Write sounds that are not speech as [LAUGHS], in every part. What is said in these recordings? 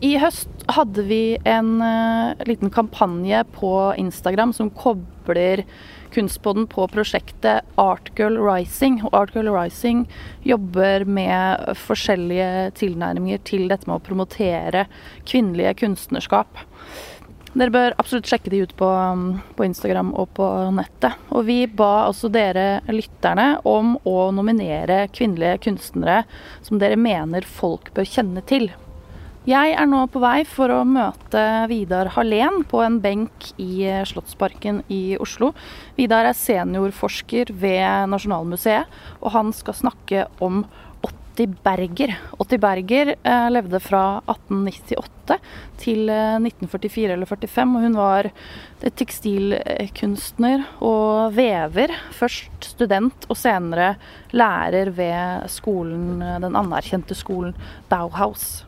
I høst hadde vi en uh, liten kampanje på Instagram som kobler Kunstpodden på prosjektet Artgirl Rising. Og Artgirl Rising jobber med forskjellige tilnærminger til dette med å promotere kvinnelige kunstnerskap. Dere bør absolutt sjekke de ut på, på, Instagram og på nettet. Og vi ba også dere lytterne om å nominere kvinnelige kunstnere som dere mener folk bør kjenne til. Jeg er nå på vei for å møte Vidar Hallén på en benk i eh, Slottsparken i Oslo. Vidar er seniorforsker ved Nasjonalmuseet, og han skal snakke om Otti Berger. Otti Berger eh, levde fra 1898 til 1944 eh, eller 45, og hun var tekstilkunstner og vever. Først student og senere lærer ved skolen, den anerkjente skolen Bauhaus.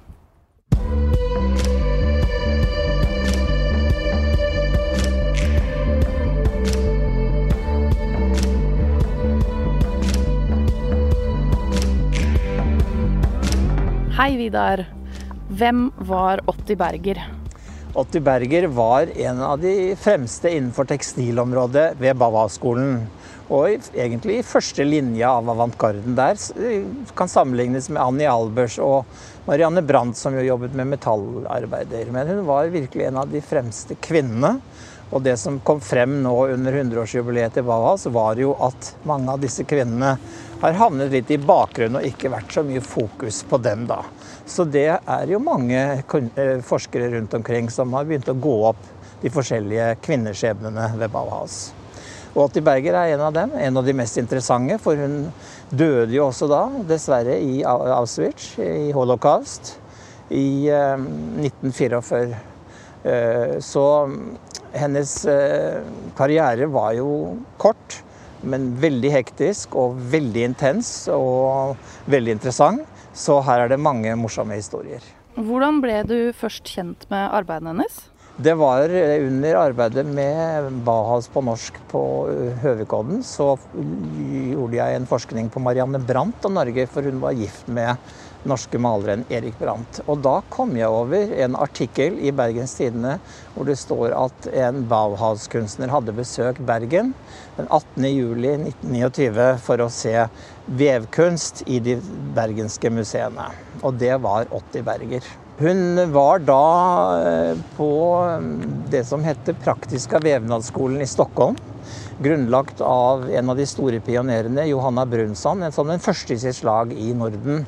Hei, Vidar. Hvem var Otti Berger? Otti Berger var en av de fremste innenfor tekstilområdet ved Bava-skolen. Og egentlig i første linje av avantgarden der kan sammenlignes med Annie Albers og Marianne Brandt, som jo jobbet med metallarbeider. Men hun var virkelig en av de fremste kvinnene. Og det som kom frem nå under 100-årsjubileet til Bauhaus, var jo at mange av disse kvinnene har havnet litt i bakgrunnen og ikke vært så mye fokus på dem da. Så det er jo mange eh, forskere rundt omkring som har begynt å gå opp de forskjellige kvinneskjebnene ved Bauhaus. Og Atti Berger er en av dem, en av de mest interessante. For hun døde jo også da, dessverre, i Auschwitz, i holocaust, i 1944. Eh, eh, så hennes karriere var jo kort, men veldig hektisk og veldig intens og veldig interessant. Så her er det mange morsomme historier. Hvordan ble du først kjent med arbeidet hennes? Det var under arbeidet med Bahas på norsk på Høvikodden, så gjorde jeg en forskning på Marianne Brandt og Norge, for hun var gift med norske maleren Erik Brandt. Og da kom jeg over en artikkel i Bergens Tidende hvor det står at en Bauhaus-kunstner hadde besøkt Bergen den 18. juli 1929 for å se vevkunst i de bergenske museene. Og det var Otti Berger. Hun var da eh, på mm, det som heter Praktiska vevnadsskolen i Stockholm. Grunnlagt av en av de store pionerene, Johanna Brunsand, som den første i sitt slag i Norden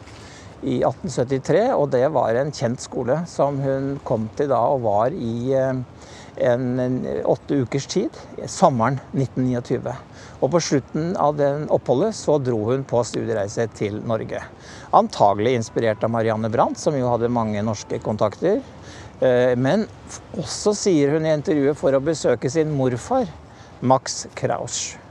i 1873. Og det var en kjent skole som hun kom til da og var i eh, en, en åtte ukers tid, sommeren 1929. Og på slutten av den oppholdet så dro hun på studiereise til Norge. Antagelig inspirert av Marianne Brandt, som jo hadde mange norske kontakter. Eh, men også, sier hun i intervjuet, for å besøke sin morfar, Max Krausch.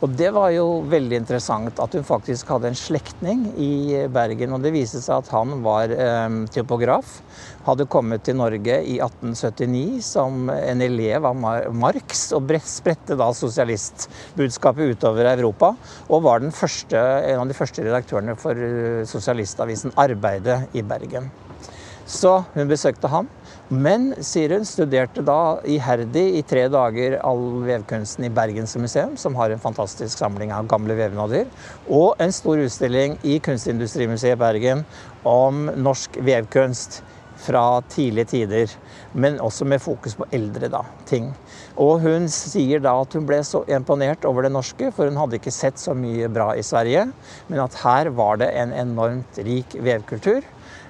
Og det var jo veldig interessant at hun faktisk hadde en slektning i Bergen. Og det viste seg at han var eh, typograf. Hadde kommet til Norge i 1879 som en elev av Marx og spredte da sosialistbudskapet utover Europa. Og var første, en av de første redaktørene for eh, sosialistavisen Arbeidet i Bergen. Så hun besøkte ham. Men, sier hun, studerte da iherdig i tre dager all vevkunsten i Bergensmuseum, som har en fantastisk samling av gamle vevnader, og en stor utstilling i Kunstindustrimuseet Bergen om norsk vevkunst fra tidlige tider, men også med fokus på eldre da, ting. Og hun sier da at hun ble så imponert over det norske, for hun hadde ikke sett så mye bra i Sverige, men at her var det en enormt rik vevkultur.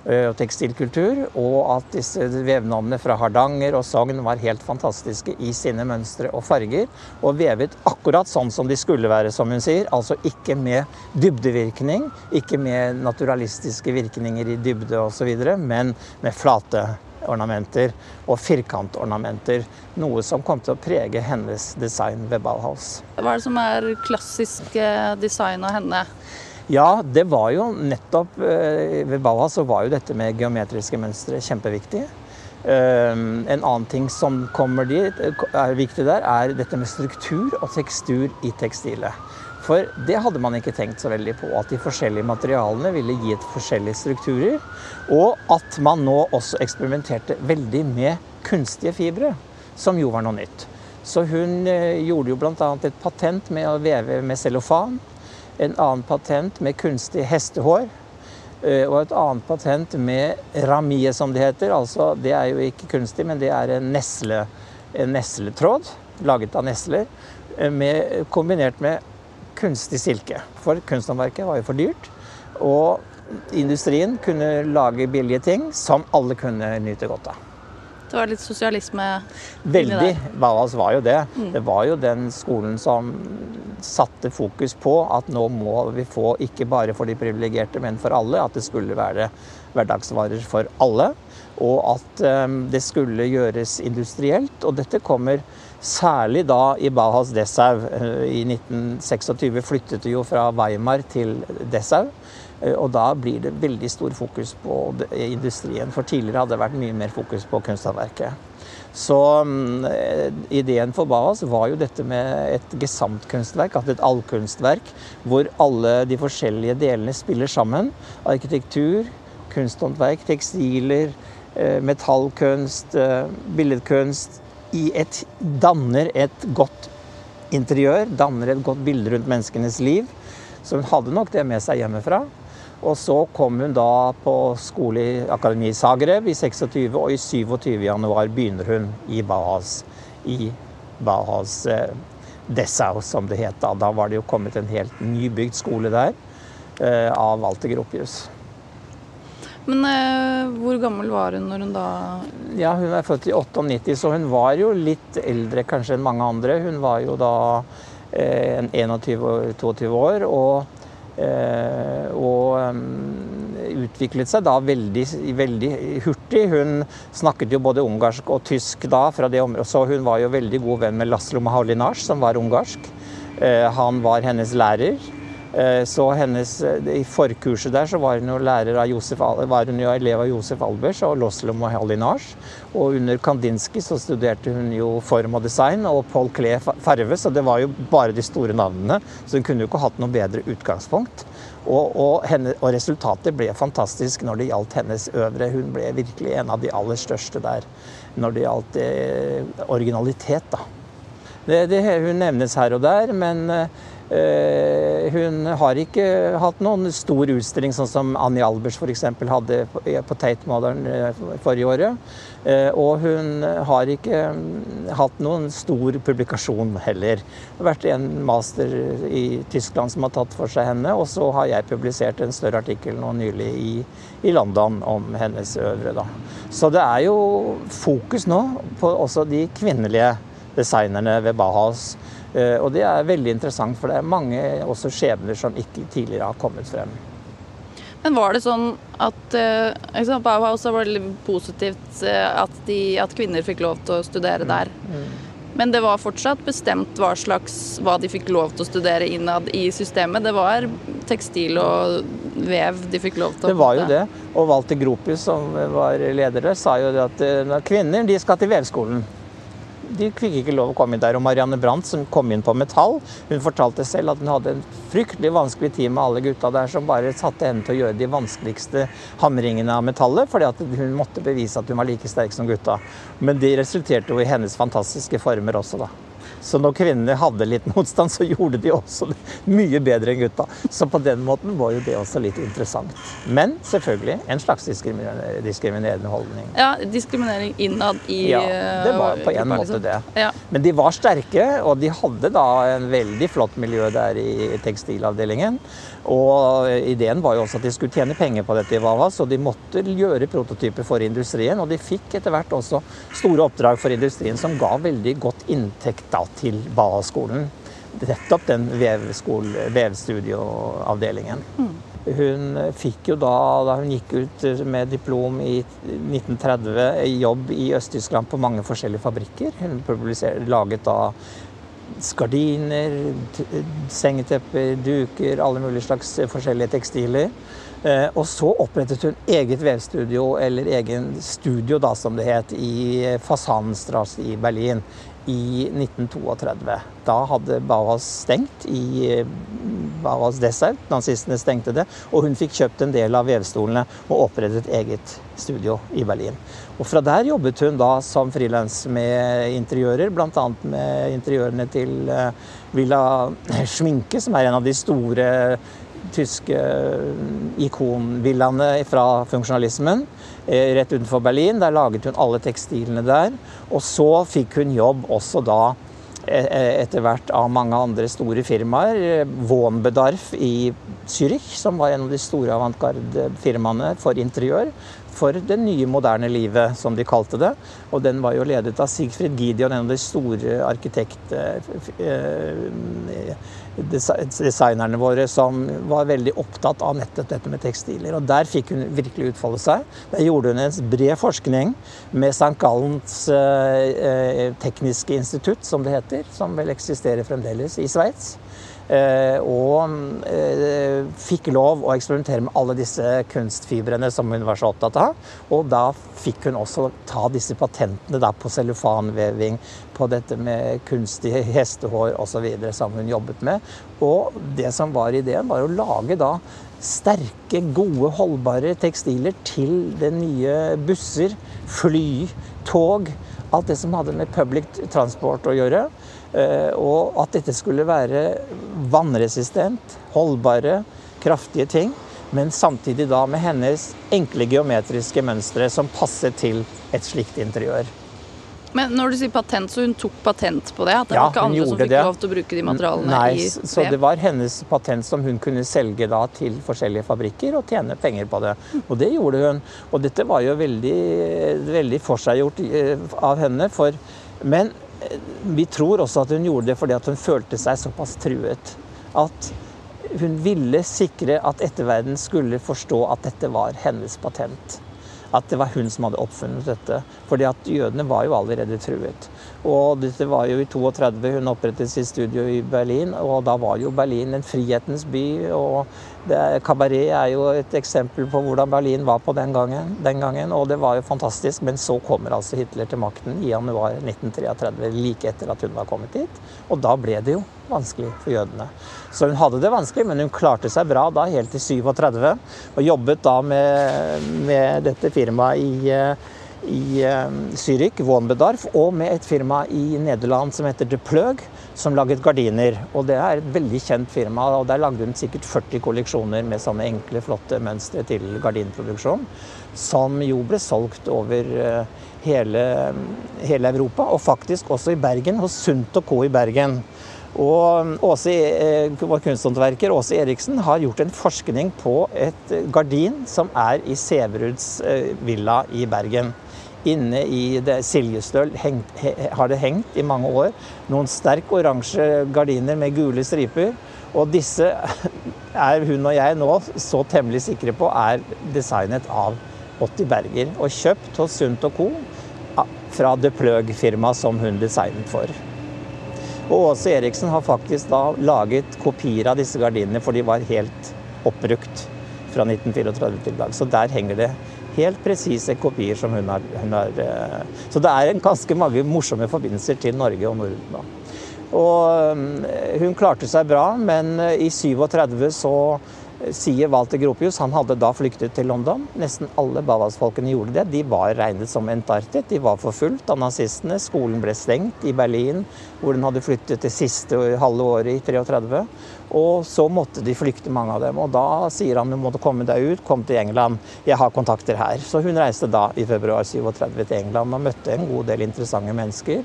Eh, og tekstilkultur, og at disse vevnavnene fra Hardanger og Sogn var helt fantastiske i sine mønstre og farger, og vevet akkurat sånn som de skulle være, som hun sier. Altså ikke med dybdevirkning, ikke med naturalistiske virkninger i dybde osv., men med flate ornamenter og firkantornamenter. Noe som kom til å prege hennes design ved Bauhaus. Hva er det som er klassisk eh, design av henne? Ja, det var jo nettopp eh, Ved Bauha så var jo dette med geometriske mønstre kjempeviktig. Eh, en annen ting som kommer dit, er viktig der, er dette med struktur og tekstur i tekstilet. For det hadde man ikke tenkt så veldig på, at de forskjellige materialene ville gi et forskjellige strukturer. Og at man nå også eksperimenterte veldig med kunstige fibre, som jo var noe nytt. Så hun eh, gjorde jo bl.a. et patent med å veve med cellofan. En annen patent med kunstig hestehår. eh, Og et annet patent med ramie, som det heter. Altså, det er jo ikke kunstig, men det er en, nesle, en nesletråd laget av nesler. eh, Med, kombinert med kunstig silke. For kunsthåndverket var jo for dyrt. Og industrien kunne lage billige ting som alle kunne nyte godt av. Det var litt sosialisme Veldig. der. Var jo det. Det var jo den skolen som satte fokus på at nå må vi få, ikke bare for de privilegerte, men for alle, at det skulle være hverdagsvarer for alle. Og at um, det skulle gjøres industrielt. Og dette kommer særlig da i Bauhaus Dessau. Eh, I 1926 flyttet det jo fra Weimar til Dessau. Eh, Og da blir det veldig stor fokus på industrien. For tidligere hadde det vært mye mer fokus på kunsthåndverket. Så mm, eh, ideen for Bauhaus var jo dette med et gesamtkunstverk, altså et allkunstverk, hvor alle de forskjellige delene spiller sammen. Arkitektur, kunsthåndverk, tekstiler, eh, metallkunst, eh, billedkunst. Et, danner et godt interiør, danner et godt bilde rundt menneskenes liv. Så hun hadde nok det med seg hjemmefra. Og så kom hun da på skole i Akademi Zagreb i 26, og i 27. januar begynner hun i Bauhaus. I Bauhaus eh, Dessau, som det het da. Da var det jo kommet en helt nybygd skole der eh, av Walter Gropius. Men eh, hvor gammel var hun når hun da Ja, hun er født i 98, så hun var jo litt eldre kanskje enn mange andre. Hun var jo da eh, 21-22 år og, eh, og um, utviklet seg da veldig, veldig hurtig. Hun snakket jo både ungarsk og tysk da, fra det så hun var jo veldig god venn med Laszlo Mahalinasj, som var ungarsk. Eh, han var hennes lærer. Eh, Så hennes, eh, I forkurset der så var hun jo lærer av Josef, var hun jo elev av Josef Albers og Loslo Mohalinaj. Og under Kandinsky så studerte hun jo form og design og Paul Klee fa- farve, så det var jo bare de store navnene. Så hun kunne jo ikke hatt noe bedre utgangspunkt. Og, og, henne, og resultatet ble fantastisk når det gjaldt hennes øvre. Hun ble virkelig en av de aller største der når det gjaldt eh, originalitet, da. Det, det, hun nevnes her og der, men hun har ikke hatt noen stor utstilling, sånn som Annie Albers f.eks. hadde på, på Tate Modern eh, forrige året. Eh, og hun har ikke mm, hatt noen stor publikasjon heller. Det har vært en master i Tyskland som har tatt for seg henne, og så har jeg publisert en større artikkel nå nylig i, i London om hennes øvre. Da. Så det er jo fokus nå på også de kvinnelige designerne ved Bauhaus. Eh, Og det er veldig interessant, for det er mange også skjebner som ikke tidligere har kommet frem. Men var det sånn at sant, Bauhaus var veldig positivt eh, at, de, at kvinner fikk lov til å studere der. Men det var fortsatt bestemt hva slags hva de fikk lov til å studere innad i systemet. Det var tekstil og vev de fikk lov til å Det var jo det. Og Walter Gropius, som var leder der, sa jo det at kvinner de skal til vevskolen. De fikk ikke lov å komme inn der. Og Marianne Brandt, som kom inn på metall, hun fortalte selv at hun hadde en fryktelig vanskelig tid med alle gutta der som bare satte henne til å gjøre de vanskeligste hamringene av metallet, fordi at hun måtte bevise at hun var like sterk som gutta. Men det resulterte jo i hennes fantastiske former også, da. Så når kvinnene hadde litt [LAUGHS] motstand, så gjorde de også det mye bedre enn gutta. Så på den måten var jo det også litt interessant. Men selvfølgelig en slags diskriminerende, holdning. Ja, diskriminering innad i Ja, det var eh, på en gruppa, måte liksom. det. Ja. Men de var sterke, og de hadde da en veldig flott miljø der i tekstilavdelingen. Og ideen var jo også at de skulle tjene penger på dette i Vava, så de måtte gjøre prototyper for industrien. Og de fikk etter hvert også store oppdrag for industrien som ga veldig godt inntekt da til Baha-skolen. Nettopp den vevstudioavdelingen. Hun fikk jo da, da hun gikk ut med diplom i 1930, jobb i Øst-Tyskland på mange forskjellige fabrikker. Hun laget da gardiner, sengetepper, duker, alle mulige slags forskjellige tekstiler. Eh, og så opprettet hun eget vevstudio, eller egen studio da, som det het, i Fasanenstrasse i Berlin i 1932. Da hadde Bauhaus stengt i Bauhaus Dessert. Nazistene stengte det. Og hun fikk kjøpt en del av vevstolene og opprettet eget studio i Berlin. Og fra der jobbet hun da som frilans med interiører, bl.a. med interiørene til eh, Villa Schminke, som er en av de store tyske ikonvillaene fra funksjonalismen. Eh, rett utenfor Berlin. Der laget hun alle tekstilene der. Og så fikk hun jobb også da eh, eh, etter hvert av mange andre store firmaer. Wohnbedarf i Zürich, som var en av de store avantgarde-firmaene for interiør. For det nye, moderne livet, som de kalte det. Og den var jo ledet av Sigfrid Gideon, en av de store arkitekt designerne våre som var veldig opptatt av nettopp dette med tekstiler. Og der fikk hun virkelig utfolde seg. Der gjorde hun en bred forskning med St. Gallens eh, tekniske institutt, som det heter, som vel eksisterer fremdeles i Sveits. Eh, og eh, fikk lov å eksperimentere med alle disse kunstfibrene som hun var så opptatt av. Og da fikk hun også ta disse patentene da, på cellofanveving, på dette med kunstig hestehår osv. som hun jobbet med. Og det som var ideen, var å lage da sterke, gode, holdbare tekstiler til det nye busser, fly, tog. Alt det som hadde med public transport å gjøre. Eh, og at dette skulle være vannresistent, holdbare, kraftige ting. Men samtidig da med hennes enkle geometriske mønstre som passer til et slikt interiør. Men når du sier patent, så hun tok patent på det? At det ja, var ikke andre som fikk det. lov til å bruke de materialene Nei, i? Så det var hennes patent som hun kunne selge da til forskjellige fabrikker og tjene penger på det. Og det gjorde hun. Og dette var jo veldig, veldig forseggjort eh, av henne. For, men vi tror også at hun gjorde det fordi hun følte seg såpass truet. At hun ville sikre at etterverden skulle forstå at dette var hennes patent. At det var hun som hadde oppfunnet dette. Fordi at jødene var jo allerede truet. Og dette var jo i 32 hun opprettet sitt studio i Berlin, og da var jo Berlin en frihetens by. og Kabaret er jo et eksempel på hvordan Berlin var på den gangen, den gangen, Og det var jo fantastisk. Men så kommer altså Hitler til makten i januar 1933, like etter at hun var kommet dit. Og da ble det jo vanskelig for jødene. Så hun hadde det vanskelig, men hun klarte seg bra da, helt til 37. Og jobbet da med, med dette firmaet i i Zürich, Wohnbedarf, og med et firma i Nederland som heter De Pløg, som laget gardiner. Og det er et veldig kjent firma, og der lagde hun sikkert 40 kolleksjoner med sånne enkle, flotte mønstre til gardinproduksjon, som jo ble solgt over eh, hele, hele Europa, og faktisk også i Bergen, hos Sunt Co. i Bergen. Og Åse, eh, vår kunsthåndverker Åse Eriksen har gjort en forskning på et gardin som er i Sæveruds eh, villa i Bergen. Inne i det Siljestøl har det hengt i mange år noen sterk oransje gardiner med gule striper. Og disse [LAUGHS] er hun og jeg nå så temmelig sikre på er designet av Otti Berger. Og kjøpt hos Sunt Co. fra De Pløg-firmaet som hun designet for. Og Åse Eriksen har faktisk da laget kopier av disse gardinene, for de var helt oppbrukt fra 1934 til i dag. Så der henger det helt presise kopier som hun har, hun har, eh, Så det er en ganske mange morsomme forbindelser til Norge og Norden. Og eh, hun klarte seg bra, men eh, i 37 så sier Walter Gropius. Han hadde da flyktet til London. Nesten alle Bauhaus-folkene gjorde det. De var regnet som entartet. De var forfulgt av nazistene. Skolen ble stengt i Berlin, hvor den hadde flyttet det siste halve året i 33. Og så måtte de flykte, mange av dem. Og da sier han du måtte komme deg ut, kom til England. Jeg har kontakter her. Så hun reiste da i februar 37 til England og møtte en god del interessante mennesker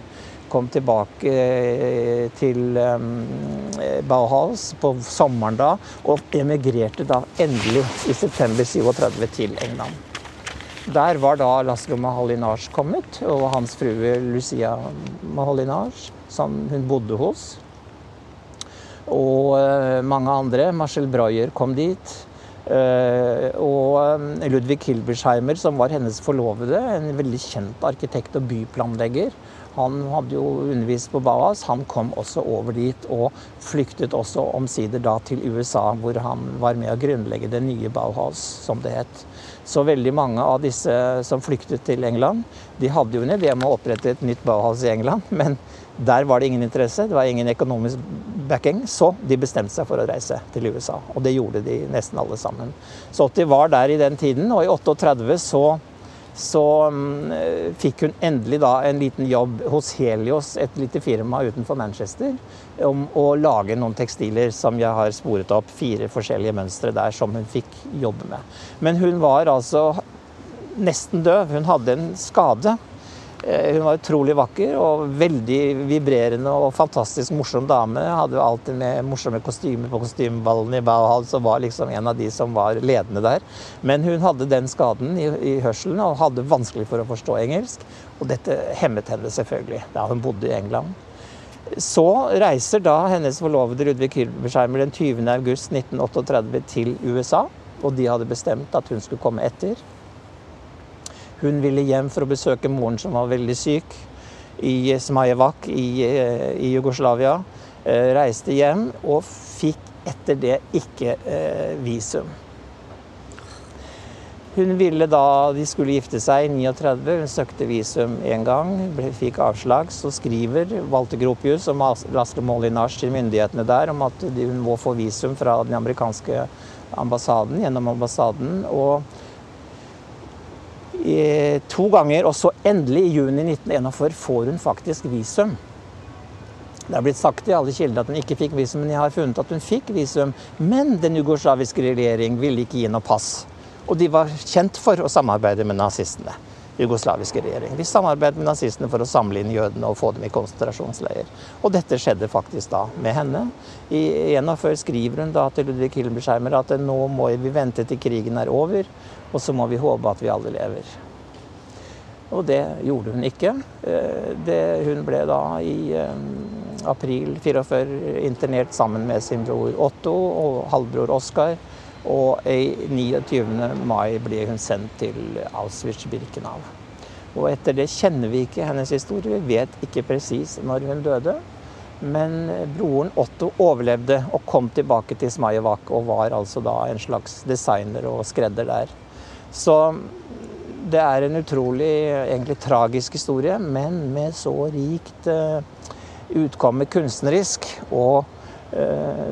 kom tilbake eh, til eh, Bauhaus på sommeren da, og emigrerte da endelig i september 37 til England. Der var da Laslo Mahalinage kommet, og hans frue Lucia Mahalinage, som hun bodde hos. Og eh, mange andre. Marcel Breuer kom dit. Og Ludvig Hilbersheimer, som var hennes forlovede, en veldig kjent arkitekt og byplanlegger, Han hadde jo undervist på Bauhaus. Han kom også over dit og flyktet også omsider da til USA, hvor han var med å grunnlegge det nye Bauhaus, som det het. Så veldig mange av disse som flyktet til England, de hadde jo en idé om å opprette et nytt Bauhaus i England, men der var det ingen interesse, det var ingen økonomisk backing, så de bestemte seg for å reise til USA. Og det gjorde de nesten alle sammen. Så de var der i den tiden, og i 38 så så um, fikk hun endelig da en liten jobb hos Helios, et lite firma utenfor Manchester, om å lage noen tekstiler som jeg har sporet opp. Fire forskjellige mønstre der som hun fikk jobbe med. Men hun var altså nesten døv. Hun hadde en skade Eh, hun var utrolig vakker og veldig vibrerende og fantastisk morsom dame. Hadde jo alltid med morsomme kostymer på kostymeballene i Bauhaus og var liksom en av de som var ledende der. Men hun hadde den skaden i, i hørselen og hadde vanskelig for å forstå engelsk. Og dette hemmet henne selvfølgelig da hun bodde i England. Så reiser da hennes forlovede Ludvig Hilbersheimer den 20.8.1938 til USA. Og de hadde bestemt at hun skulle komme etter. Hun ville hjem for å besøke moren som var veldig syk i Smajevac i, eh, i, Jugoslavia. Eh, reiste hjem og fikk etter det ikke eh, visum. Hun ville da de skulle gifte seg i 39. Hun søkte visum én gang, ble, fikk avslag. Så skriver Walter Gropius og Laslo Molinasj til myndighetene der om at hun må få visum fra den amerikanske ambassaden gjennom ambassaden. og to ganger, og så endelig i juni 1941 får hun faktisk visum. Det er blitt sagt i alle kilder at hun ikke fikk visum, men jeg har funnet at hun fikk visum. Men den jugoslaviske regjering ville ikke gi noe pass. Og de var kjent for å samarbeide med nazistene. Jugoslaviske regjering. De samarbeidet med nazistene for å samle inn jødene og få dem i konsentrasjonsleier. Og dette skjedde faktisk da med henne. I 41 skriver hun da til Ludvig Hilbersheimer at nå må vi vente til krigen er over. Og så må vi håpe at vi alle lever. Og det gjorde hun ikke. Eh, det, hun ble da i um, april 44 internert sammen med sin bror Otto og halvbror Oskar. Og i 29. mai ble hun sendt til Auschwitz-Birkenau. Og etter det kjenner vi ikke hennes historie. Vi vet ikke presis når hun døde. Men broren Otto overlevde og kom tilbake til Smajevak og var altså da en slags designer og skredder der. Så det er en utrolig egentlig tragisk historie, men med så rikt uh, utkomme kunstnerisk og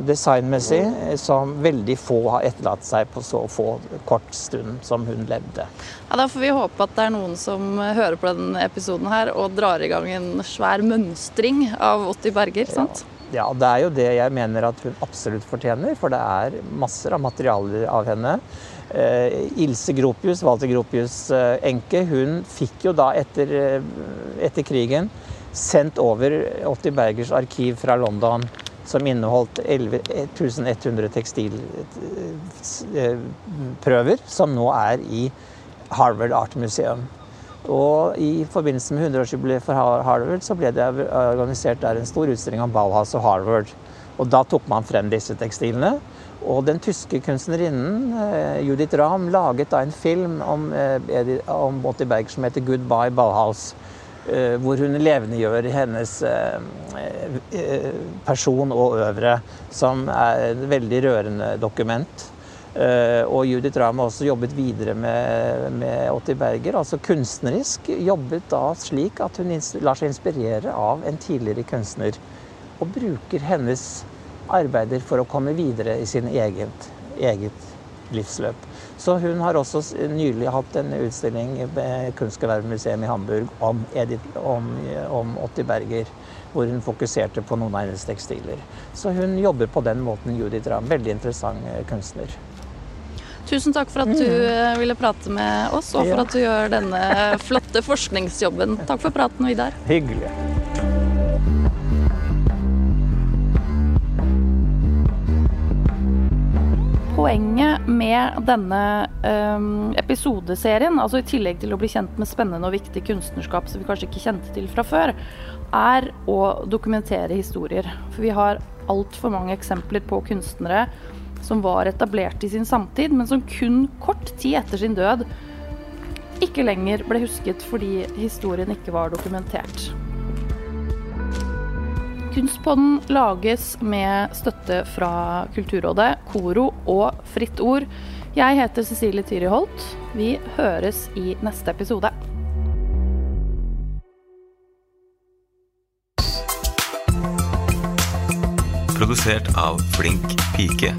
designmessig som veldig få har etterlatt seg på så få kort stund som hun levde. Ja, Da får vi håpe at det er noen som hører på denne episoden her og drar i gang en svær mønstring av 80 berger, sant? Ja. Ja, det er jo det jeg mener at hun absolutt fortjener, for det er masser av materialer av henne. Eh, Ilse Gropius, Walter Gropius' eh, enke, hun fikk jo da etter, eh, etter krigen sendt over Otti Bergers arkiv fra London, som inneholdt 1100 tekstilprøver, som nå er i Harvard Art Museum. Og i forbindelse med 100-årsjubileet for Harvard så ble det organisert der en stor utstilling om Bauhaus og Harvard. Og da tok man frem disse tekstilene. Og den tyske kunstnerinnen eh, Judith Rahm laget da en film om, eh, om Berg som heter 'Goodbye Bauhaus'. Eh, hvor hun levendegjør hennes person og øvre, som er et veldig rørende dokument. Og Judith Rahm har også jobbet videre med, med Otti Berger, altså kunstnerisk. Jobbet da slik at hun lar seg inspirere av en tidligere kunstner. Og bruker hennes arbeider for å komme videre i sin eget, eget livsløp. Så hun har også nylig hatt en utstilling ved Kunstgewerbemuseet i Hamburg om, Edith, om, om Otti Berger, hvor hun fokuserte på noen av hennes tekstiler. Så hun jobber på den måten, Judith Ramm. Veldig interessant eh, kunstner. Tusen takk for at du mm. eh, ville prate med oss, og for at du gjør denne flotte forskningsjobben. Takk for praten, Vidar. Hyggelig. Poenget med denne um, episodeserien, altså i tillegg til å bli kjent med spennende og viktig kunstnerskap som vi kanskje ikke kjente til fra før, er å dokumentere historier. For vi har altfor mange eksempler på kunstnere som var etablert i sin samtid, men som kun kort tid etter sin død ikke lenger ble husket fordi historien ikke var dokumentert. Kunstpodden lages med støtte fra Kulturrådet, Koro og Fritt Ord. Jeg heter Cecilie Tyri Holt. Vi høres i neste episode. Produsert av Flink pike.